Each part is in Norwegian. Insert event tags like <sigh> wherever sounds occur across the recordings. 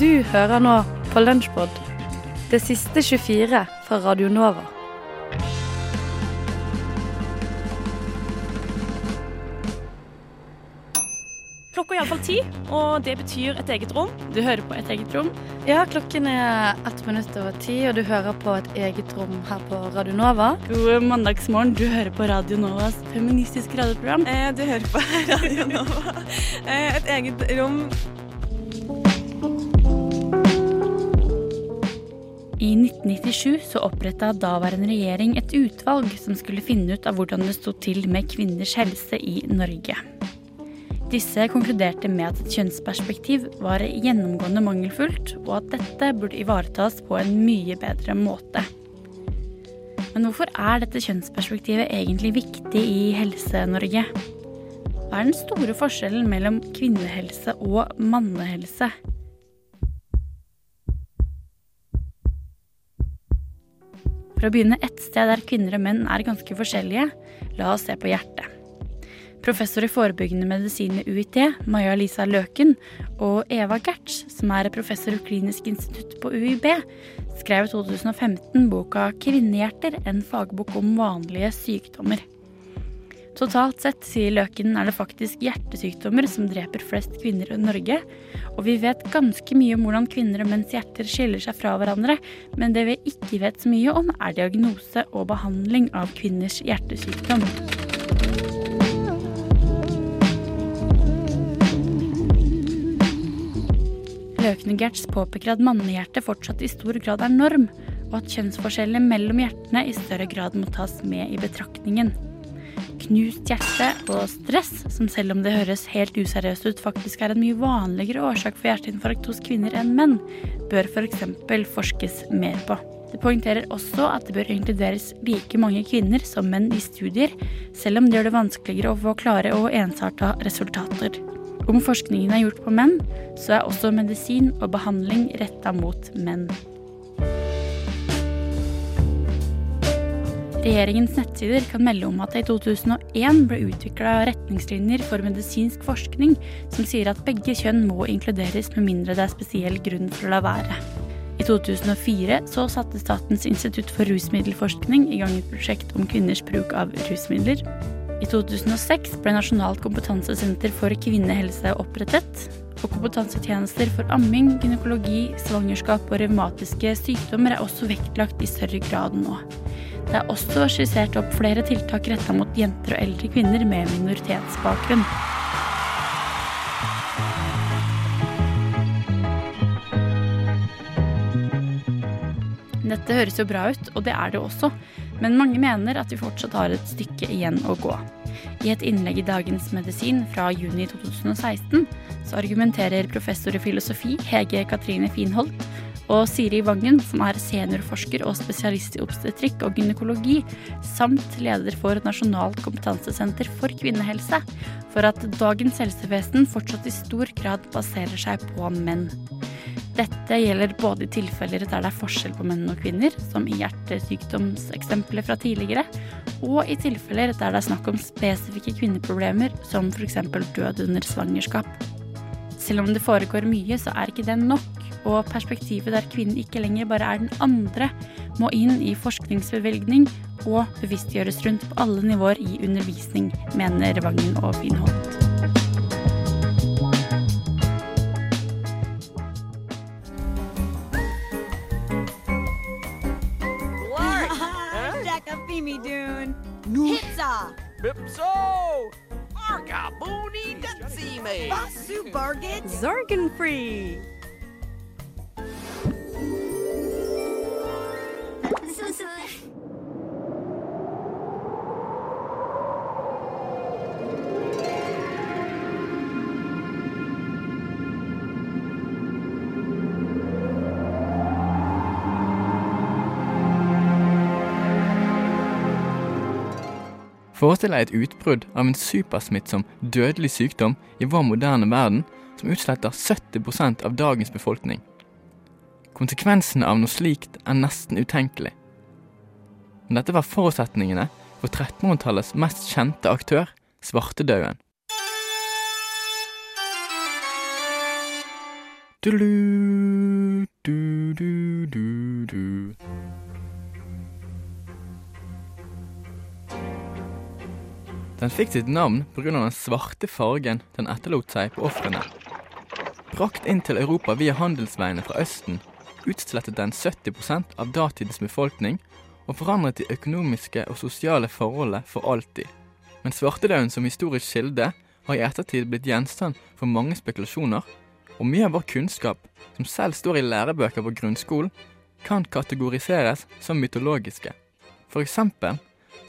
Du hører nå på Lunsjpod, det siste 24 fra Radio Nova. Klokka er iallfall ti, og det betyr et eget rom. Du hører på Et eget rom. Ja, klokken er ett minutt over ti, og du hører på et eget rom her på Radio Nova. God mandagsmorgen. Du hører på Radio Novas feministiske radioprogram. Eh, du hører på <laughs> Radio Nova. Eh, et eget rom. I 1997 så oppretta daværende regjering et utvalg som skulle finne ut av hvordan det sto til med kvinners helse i Norge. Disse konkluderte med at et kjønnsperspektiv var gjennomgående mangelfullt, og at dette burde ivaretas på en mye bedre måte. Men hvorfor er dette kjønnsperspektivet egentlig viktig i Helse-Norge? Hva er den store forskjellen mellom kvinnehelse og mannehelse? For å begynne ett sted der kvinner og menn er ganske forskjellige, la oss se på hjertet. Professor i forebyggende medisin ved UiT, Maja Lisa Løken, og Eva Gertz, som er professor i klinisk institutt på UiB, skrev i 2015 boka 'Kvinnehjerter en fagbok om vanlige sykdommer'. Totalt sett, sier Løken, er det faktisk hjertesykdommer som dreper flest kvinner i Norge. Og vi vet ganske mye om hvordan kvinner og menns hjerter skiller seg fra hverandre, men det vi ikke vet så mye om, er diagnose og behandling av kvinners hjertesykdom. Løkne-Gertz påpeker at mannehjertet fortsatt i stor grad er norm, og at kjønnsforskjellene mellom hjertene i større grad må tas med i betraktningen. Knust hjerte og stress, som selv om det høres helt useriøst ut, faktisk er en mye vanligere årsak for hjerteinfarkt hos kvinner enn menn, bør f.eks. For forskes mer på. Det poengterer også at det bør inkluderes like mange kvinner som menn i studier, selv om det gjør det vanskeligere å få klare og ensarta resultater. Om forskningen er gjort på menn, så er også medisin og behandling retta mot menn. Regjeringens nettsider kan melde om at det i 2001 ble utvikla retningslinjer for medisinsk forskning som sier at begge kjønn må inkluderes med mindre det er spesiell grunn for å la være. I 2004 så satte Statens institutt for rusmiddelforskning i gang et prosjekt om kvinners bruk av rusmidler. I 2006 ble Nasjonalt kompetansesenter for kvinnehelse opprettet. Og kompetansetjenester for amming, gynekologi, svangerskap og revmatiske sykdommer er også vektlagt i større grad nå. Det er også skissert opp flere tiltak retta mot jenter og eldre kvinner med minoritetsbakgrunn. Dette høres jo bra ut, og det er det også, men mange mener at vi fortsatt har et stykke igjen å gå. I et innlegg i Dagens Medisin fra juni 2016 så argumenterer professor i filosofi Hege Katrine Finholt og Siri Vangen, som er seniorforsker og spesialist i obstetrikk og gynekologi, samt leder for Nasjonalt kompetansesenter for kvinnehelse, for at dagens helsevesen fortsatt i stor grad baserer seg på menn. Dette gjelder både i tilfeller der det er forskjell på menn og kvinner, som i hjertesykdomseksempler fra tidligere, og i tilfeller der det er snakk om spesifikke kvinneproblemer, som f.eks. død under svangerskap. Selv om det foregår mye, så er ikke det nok, og perspektivet der kvinnen ikke lenger bare er den andre, må inn i forskningsbevilgning og bevisstgjøres rundt på alle nivåer i undervisning, mener Vangen og Finholt. Dune. Nu Bipso! Arga Booney Dutsime! Basu Bargain. Zorgen free. Forestill deg et utbrudd av en supersmittsom, dødelig sykdom i vår moderne verden som utsletter 70 av dagens befolkning. Konsekvensene av noe slikt er nesten utenkelig. Men dette var forutsetningene for 1300-tallets mest kjente aktør, svartedauden. Du, du, du, du, du. Den fikk sitt navn pga. den svarte fargen den etterlot seg på ofrene. Brakt inn til Europa via handelsveiene fra Østen, utslettet den 70% av datidens befolkning og forandret de økonomiske og sosiale forholdene for alltid. Men svartedauden som historisk kilde har i ettertid blitt gjenstand for mange spekulasjoner, og mye av vår kunnskap, som selv står i lærebøker på grunnskolen, kan kategoriseres som mytologiske. For eksempel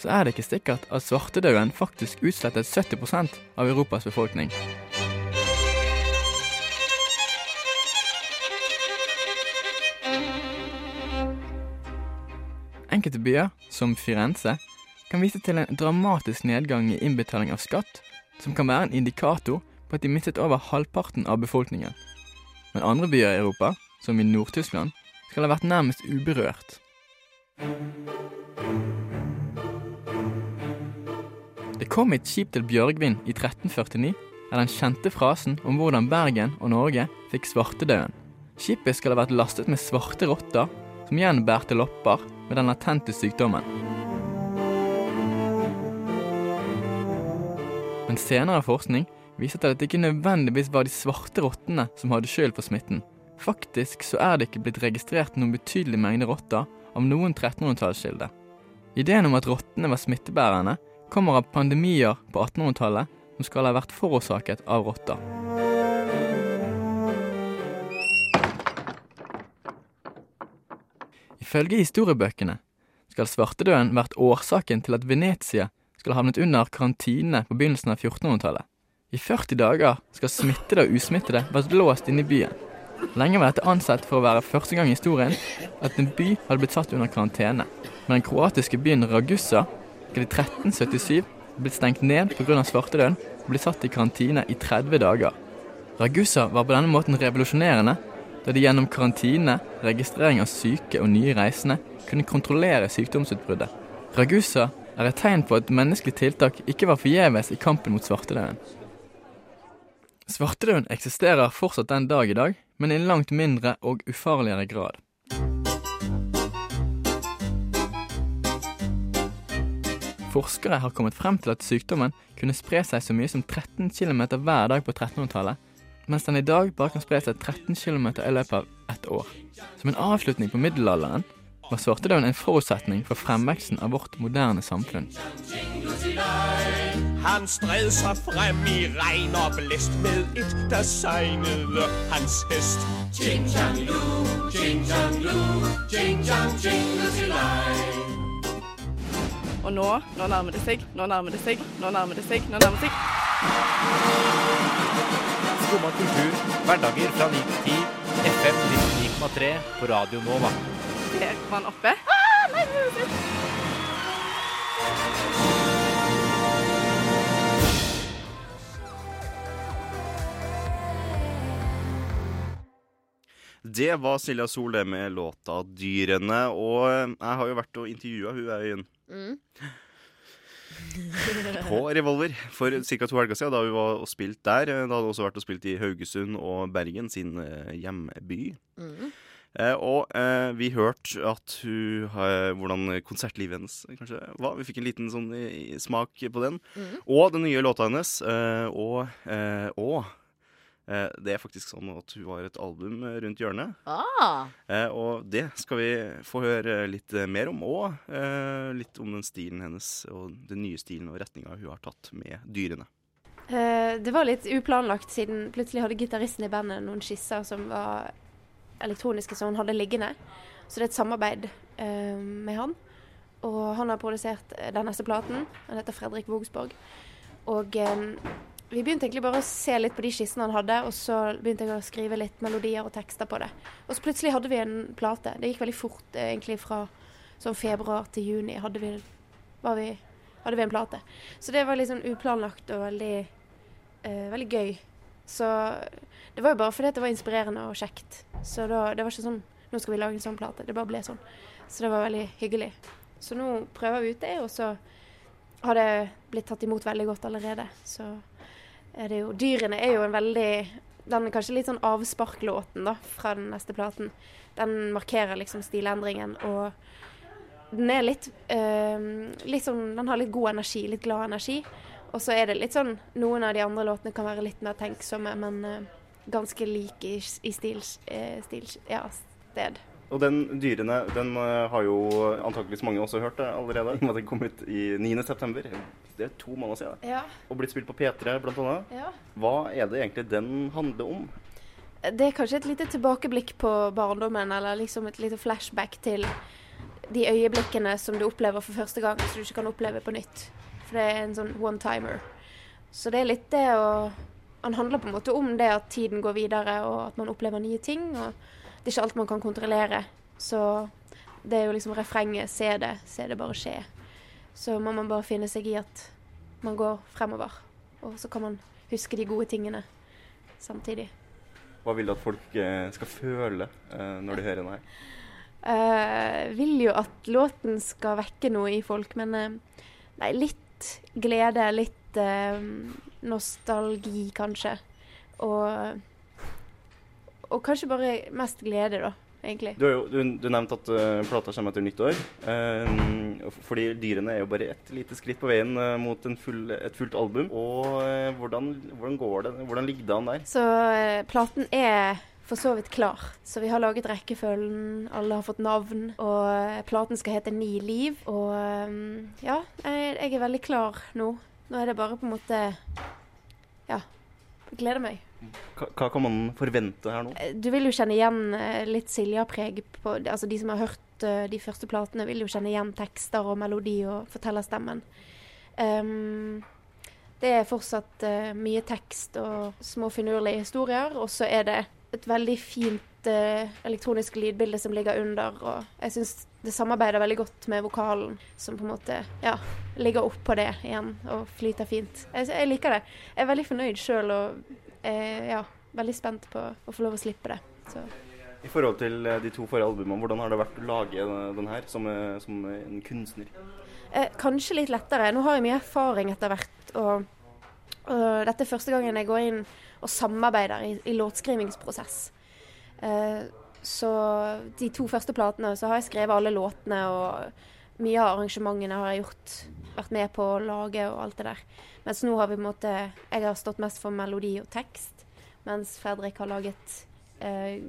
så er det ikke sikkert at svartedauden faktisk utslettet 70% av Europas befolkning. Enkelte byer, som Firenze, kan vise til en dramatisk nedgang i innbetaling av skatt, som kan være en indikator på at de mistet over halvparten av befolkningen. Men andre byer i Europa, som i Nord-Tyskland, skal ha vært nærmest uberørt. Det kom et skip til Bjørgvin i 1349, er den kjente frasen om hvordan Bergen og Norge fikk svartedauden. Skipet skal ha vært lastet med svarte rotter, som igjen bærte lopper med den latente sykdommen. Men senere forskning viser at det ikke nødvendigvis var de svarte rottene som hadde skyld for smitten. Faktisk så er det ikke blitt registrert noen betydelig mengde rotter av noen 1300-tallskilde. Ideen om at rottene var smittebærerne, kommer av pandemier på 1800-tallet som skal ha vært forårsaket av rotter. Ifølge historiebøkene skal svartedauden vært årsaken til at Venezia skal ha havnet under karantene på begynnelsen av 1400-tallet. I 40 dager skal smittede og usmittede vært låst inne i byen. Lenge var dette ansett for å være første gang i historien at en by hadde blitt satt under karantene. Men den kroatiske byen Ragusa skal i 1377 blitt stengt ned pga. svartedauden og blitt satt i karantine i 30 dager. Ragusa var på denne måten revolusjonerende, da de gjennom karantine, registrering av syke og nye reisende kunne kontrollere sykdomsutbruddet. Ragusa er et tegn på at menneskelige tiltak ikke var forgjeves i kampen mot svartedauden. Svartedauden eksisterer fortsatt den dag i dag, men i langt mindre og ufarligere grad. Forskere har kommet frem til at sykdommen kunne spre seg så mye som 13 km hver dag på 1300-tallet, mens den i dag bare kan spre seg 13 km i løpet av ett år. Som en avslutning på middelalderen var svartedauden en forutsetning for fremveksten av vårt moderne samfunn. Han stred seg frem i regn og blest med et, der segnede hans hest. Ching chang lu, Og nå, nå nærmer det seg, nå nærmer det seg, nå nærmer det seg, nå nærmer det seg. Skumma kultur, hverdager fra 9 til 10, FM 99,3 på Radio Nova. Der var han oppe. Det var Silja det med låta 'Dyrene'. Og jeg har jo vært og intervjua hun Øyen <laughs> på Revolver for ca. to helger siden, da hun var og spilt der. Da hadde hun også vært og spilt i Haugesund og Bergen, sin hjemby. Mm. Eh, og eh, vi hørte at hun har, hvordan konsertlivet hennes kanskje var. Vi fikk en liten sånn i, i smak på den. Og den nye låta hennes. Eh, og eh, og eh, det er faktisk sånn at hun har et album rundt hjørnet. Ah, Eh, og det skal vi få høre litt eh, mer om, og eh, litt om den stilen hennes, og den nye stilen og retninga hun har tatt med dyrene. eh, det var litt uplanlagt, siden plutselig hadde gitaristen i bandet noen skisser som var elektroniske, som hun hadde liggende. Så det er et samarbeid eh, med han. Og han har produsert eh, den neste platen. Han heter Fredrik Vogsborg. Og eh, vi begynte egentlig bare å se litt på de skissene han hadde, og så begynte jeg å skrive litt melodier og tekster på det. Og så plutselig hadde vi en plate. Det gikk veldig fort, eh, egentlig fra sånn februar til juni hadde vi, vi, hadde vi en plate. Så det var litt sånn uplanlagt og veldig, eh, veldig gøy. Så det var jo bare fordi det var inspirerende og kjekt. Så da, det var ikke sånn nå skal vi lage en sånn plate. Det bare ble sånn. Så det var veldig hyggelig. Så nå prøver vi ut det, og så har det blitt tatt imot veldig godt allerede. Så er det jo Dyrene er jo en veldig den er kanskje litt sånn avsparklåten da, fra den neste platen. Den markerer liksom stilendringen, og den er litt, øh, litt sånn Den har litt god energi, litt glad energi. Og så er det litt sånn Noen av de andre låtene kan være litt mer tenksomme, men øh, ganske like i, i stil, øh, stil ja, sted. Og den dyrene den eh, har jo antakeligvis mange også hørt det allerede. i og med at Den kom ut i 9.9. Det er to måneder siden. Ja. Og blitt spilt på P3 blant annet. Ja. Hva er det egentlig den handler om? Det er kanskje et lite tilbakeblikk på barndommen, eller liksom et lite flashback til de øyeblikkene som du opplever for første gang, som du ikke kan oppleve på nytt. For det er en sånn one-timer. Så det er litt det å Han handler på en måte om det at tiden går videre, og at man opplever nye ting. Og det er ikke alt man kan kontrollere. Så det er jo liksom refrenget 'se det, se det bare skje'. Så må man bare finne seg i at man går fremover. Og så kan man huske de gode tingene samtidig. Hva vil du at folk eh, skal føle eh, når de hører den her? Eh, vil jo at låten skal vekke noe i folk, men nei, litt glede, litt nostalgi kanskje. Og, og kanskje bare mest glede, da, egentlig. Du, jo, du, du nevnte at uh, plata kommer etter nyttår. Uh, fordi dyrene er jo bare ett lite skritt på veien uh, mot en full, et fullt album. Og uh, hvordan, hvordan går det? Hvordan ligger det an der? Så platen er for så vidt klar. Så vi har laget rekkefølgen, alle har fått navn. Og platen skal hete Ni liv. Og ja, jeg, jeg er veldig klar nå. Nå er det bare på en måte Ja. Gleder meg. Hva, kan man forvente her nå? Eh, Du vil jo kjenne igjen eh, litt Silja-preg Altså de som har hørt eh, de første platene, vil jo kjenne igjen tekster og melodi og fortellerstemmen. Um, det er fortsatt uh, mye tekst og små finurlige historier, og så er det et veldig fint uh, elektronisk lydbilde som ligger under, og jeg syns det samarbeider veldig godt med vokalen, som på en måte ja, ligger oppå det igjen og flyter fint. Jeg, jeg liker det. Jeg er veldig fornøyd sjøl og eh, ja, veldig spent på å få lov å slippe det. Så. I forhold til eh, de to forrige albumene, hvordan har det vært å lage den- her som, eh, som en kunstner? Eh, kanskje litt lettere. Nå har jeg mye erfaring etter hvert. Og, og dette er første gangen jeg går inn og samarbeider i, i låtskrivingsprosess. Eh, så de to første platene så har jeg skrevet alle låtene, og mye av arrangementene har jeg gjort, vært med på å lage og alt det der. Mens nå har vi på en måte Jeg har stått mest for melodi og tekst, mens Fredrik har laget eh,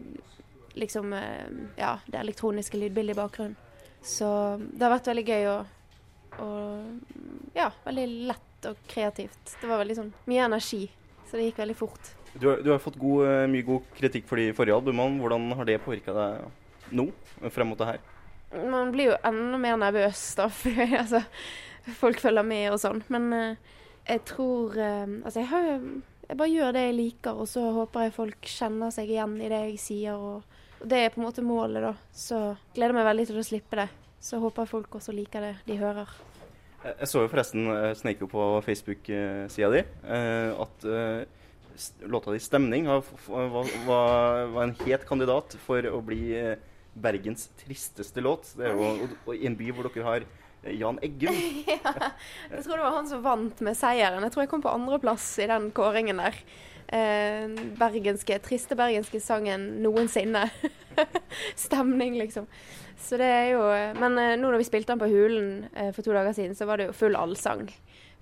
liksom eh, Ja, det elektroniske lydbildet i bakgrunnen. Så det har vært veldig gøy og, og ja, veldig lett og kreativt. Det var veldig sånn mye energi, så det gikk veldig fort. Du har, du har fått god, eh, mye god kritikk for de forrige albumene. Hvordan har det påvirka deg nå, frem mot det her? Man blir jo enda mer nervøs da, <laughs> for altså, folk følger med og sånn. Men eh, jeg tror eh, Altså, jeg, har, jeg bare gjør det jeg liker, og så håper jeg folk kjenner seg igjen i det jeg sier. Og, og det er på en måte målet, da. Så gleder meg veldig til å slippe det. Så håper jeg folk også liker det de hører. Jeg så jo forresten, eh, snek på Facebook-sida di, eh, at eh, låta di 'Stemning' var, en het kandidat for å bli Bergens tristeste låt. Det er jo i en by hvor dere har eh, Jan Eggum. <laughs> Jeg tror det var han som vant med seieren. Jeg tror jeg kom på andreplass i den kåringen der. Eh, bergenske, triste bergenske sangen noensinne. <laughs> Stemning, liksom. Så det er jo Men eh, nå når vi spilte den på Hulen for to dager siden, så var det jo full allsang.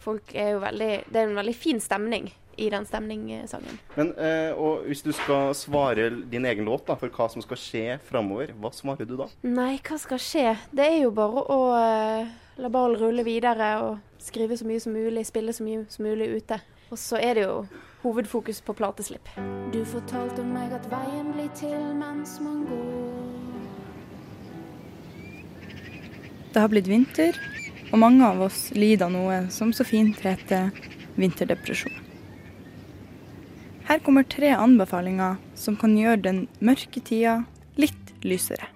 Folk er jo veldig Det er en veldig fin stemning i den stemningssangen. Men eh, og hvis du skal svare din egen låt da, for hva som skal skje framover, hva svarer du da? Nei, hva skal skje? Det er jo bare å eh, la ballen rulle videre og skrive så mye som mulig, spille så mye som mulig ute. Og så er det jo hovedfokus på plateslipp. Du fortalte meg at veien blir til mens man går. Det har blitt vinter, og mange av oss lider av noe som så fint heter vinterdepresjon. Her kommer tre anbefalinger som kan gjøre den mørke tida litt lysere.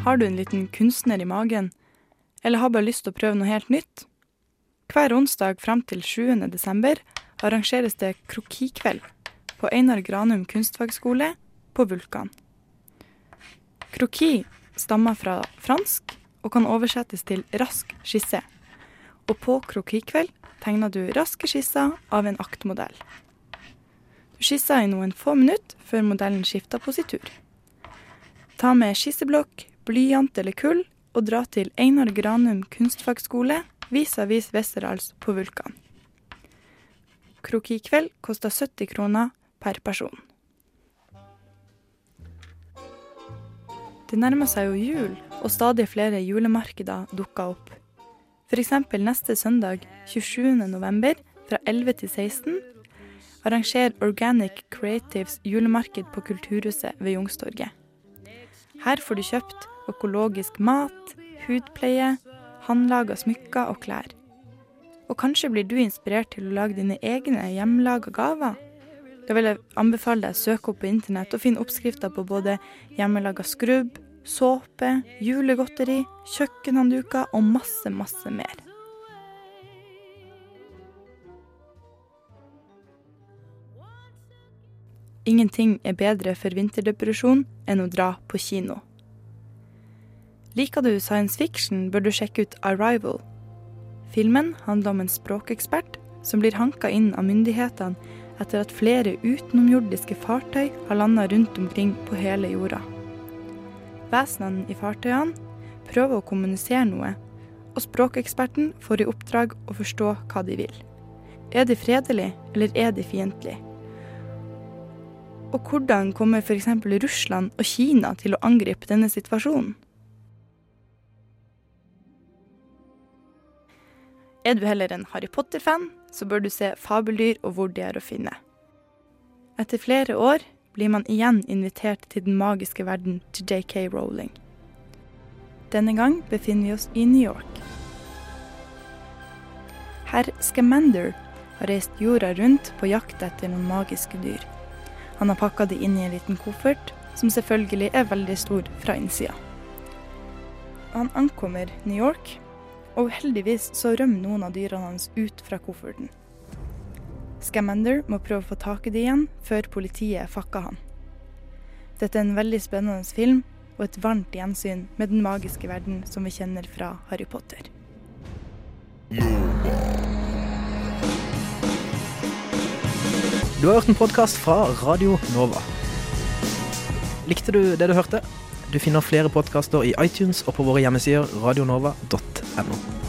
Har du en liten kunstner i magen, eller har bare lyst til å prøve noe helt nytt? Hver onsdag frem til 7. desember arrangeres det krokikveld på Einar Granum kunstfagskole på Vulkan. Kroki stammer fra fransk og kan oversettes til rask skisse. Og på krokikveld tegner du raske skisser av en aktmodell. Du skisser i noen få minutter før modellen skifter positur. Ta med skisseblokk, blyant eller kull, og dra til Einar Granum kunstfagskole vis-à-vis Westerdals på Vulkan. Krokikveld koster 70 kroner per person. Det nærmer seg jo jul, og stadig flere julemarkeder dukker opp. F.eks. neste søndag 27.11. fra 11 til 16 arrangerer Organic Creatives julemarked på Kulturhuset ved Youngstorget. Her får du kjøpt økologisk mat, hudpleie, håndlaga smykker og klær. Og kanskje blir du inspirert til å lage dine egne hjemmelaga gaver? Da vil jeg anbefale deg å søke opp på internett og finne oppskrifter på både hjemmelaga skrubb, såpe, julegodteri, kjøkkenhåndduker og masse, masse mer. Ingenting er bedre for vinterdepresjon enn å dra på kino. Liker du science fiction, bør du sjekke ut Arrival. Filmen handler om en språkekspert som blir hanka inn av myndighetene etter at flere utenomjordiske fartøy har landa rundt omkring på hele jorda. Vesenene i fartøyene prøver å kommunisere noe, og språkeksperten får i oppdrag å forstå hva de vil. Er de fredelige, eller er de fiendtlige? Og hvordan kommer f.eks. Russland og Kina til å angripe denne situasjonen? Er du heller en Harry Potter-fan, så bør du se Fabeldyr og hvor de er å finne. Etter flere år blir man igjen invitert til den magiske verden til JK Rowling. Denne gang befinner vi oss i New York. Herr Scamander har reist jorda rundt på jakt etter noen magiske dyr. Han har pakka de inn i en liten koffert, som selvfølgelig er veldig stor fra innsida. Han ankommer New York, og heldigvis så rømmer noen av dyrene hans ut fra kofferten. Scamander må prøve å få tak i det igjen før politiet fakker han. Dette er en veldig spennende film og et varmt gjensyn med den magiske verden som vi kjenner fra Harry Potter. Du har hørt en podkast fra Radio Nova. Likte du det du hørte? Du finner flere podkaster i iTunes og på våre hjemmesider radionova.no. 差不多